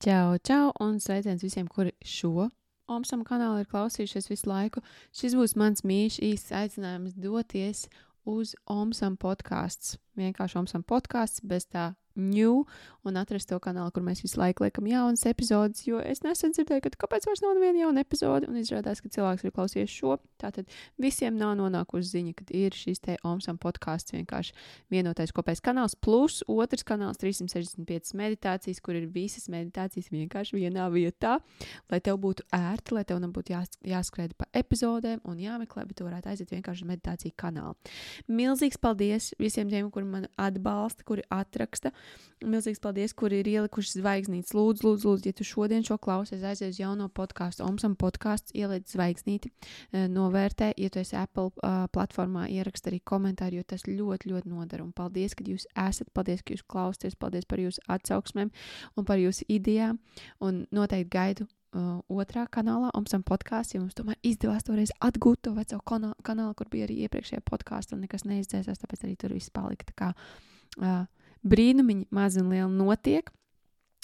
Čau, čau, un sveiciens visiem, kuri šo Omsam kanālu ir klausījušies visu laiku. Šis būs mans mīļš īsts aicinājums doties uz Omsam podkāsts. Vienkārši Omsam podkāsts bez tā new un atrast to kanālu, kur mēs visu laiku liekam jaunas epizodes. Jo es nesen dzirdēju, ka kāpēc vairs nav neviena jauna epizode, un izrādās, ka cilvēks ir klausījies šo. Tātad visiem nav nonākusi ziņa, ka ir šis te Omsam podkāsts vienkārši vienotais kopējs kanāls, plus otrs kanāls 365 meditācijas, kur ir visas meditācijas vienkārši vienā vietā, lai tev būtu ērti, lai tev nebūtu jās, jāskrēja pa epizodēm un jāmeklē, bet tu varētu aiziet vienkārši uz meditāciju kanālu. Milzīgs paldies visiem tiem, kuri man atbalsta, kuri atraksta. Milzīgs paldies, kuri ir ielikuši zvaigznītes. Lūdzu, lūdzu, lūdzu, ja tu šodien šo klausies, aizies uz jauno podkāstu, Omsam podkāsts, ieliec zvaigznīti, eh, novērtē, ja tu esi Apple uh, platformā, ierakst arī komentāru, jo tas ļoti, ļoti nodara. Un paldies, ka jūs esat, paldies, ka jūs klausāties, paldies par jūsu atsauksmēm un par jūsu idejām. Un noteikti gaidu uh, otrā kanālā, Omsam podkāstā, ja mums tomēr izdevās toreiz atgūt to veco kanālu kur bija arī iepriekšējā podkāstā, un nekas neizdzēsās, tāpēc arī tur viss palika. Tā kā, uh, brīnumiņi mazi un lieli notiek.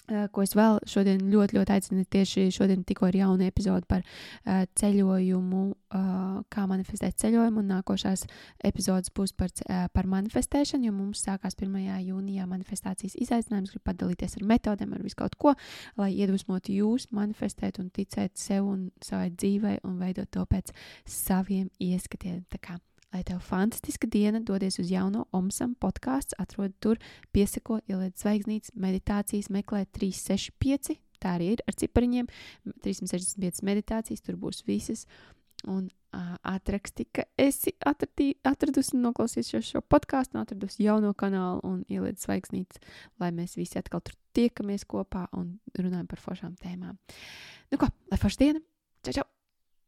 Uh, ko es vēl šodien ļoti, ļoti aicinu, tieši šodien tikko ir jauna epizode par uh, ceļojumu, uh, kā manifestēt ceļojumu, un nākošās epizodes būs par, par manifestēšanu, jo mums sākās 1. jūnijā manifestācijas izaicinājums, gribu padalīties ar metodēm, ar visu kaut ko, lai iedvesmotu jūs manifestēt un ticēt sev un savai dzīvei un veidot to pēc saviem ieskatiem. Tā kā Lai tev fantastiska diena, dodies uz jauno Omsam podkāstu, atrod tur, piesako, ieliec zvaigznītes, meditācijas, meklē 365. Tā arī ir ar cipariņiem. 365 meditācijas, tur būs visas. Un uh, atraksti, ka esi atradī, atradusi un noklausījusies šo podkāstu, atradusi jauno kanālu un ieliec zvaigznītes, lai mēs visi atkal tur tiekamies kopā un runājam par foršām tēmām. Nu ko, lai forša diena! Čau, čau!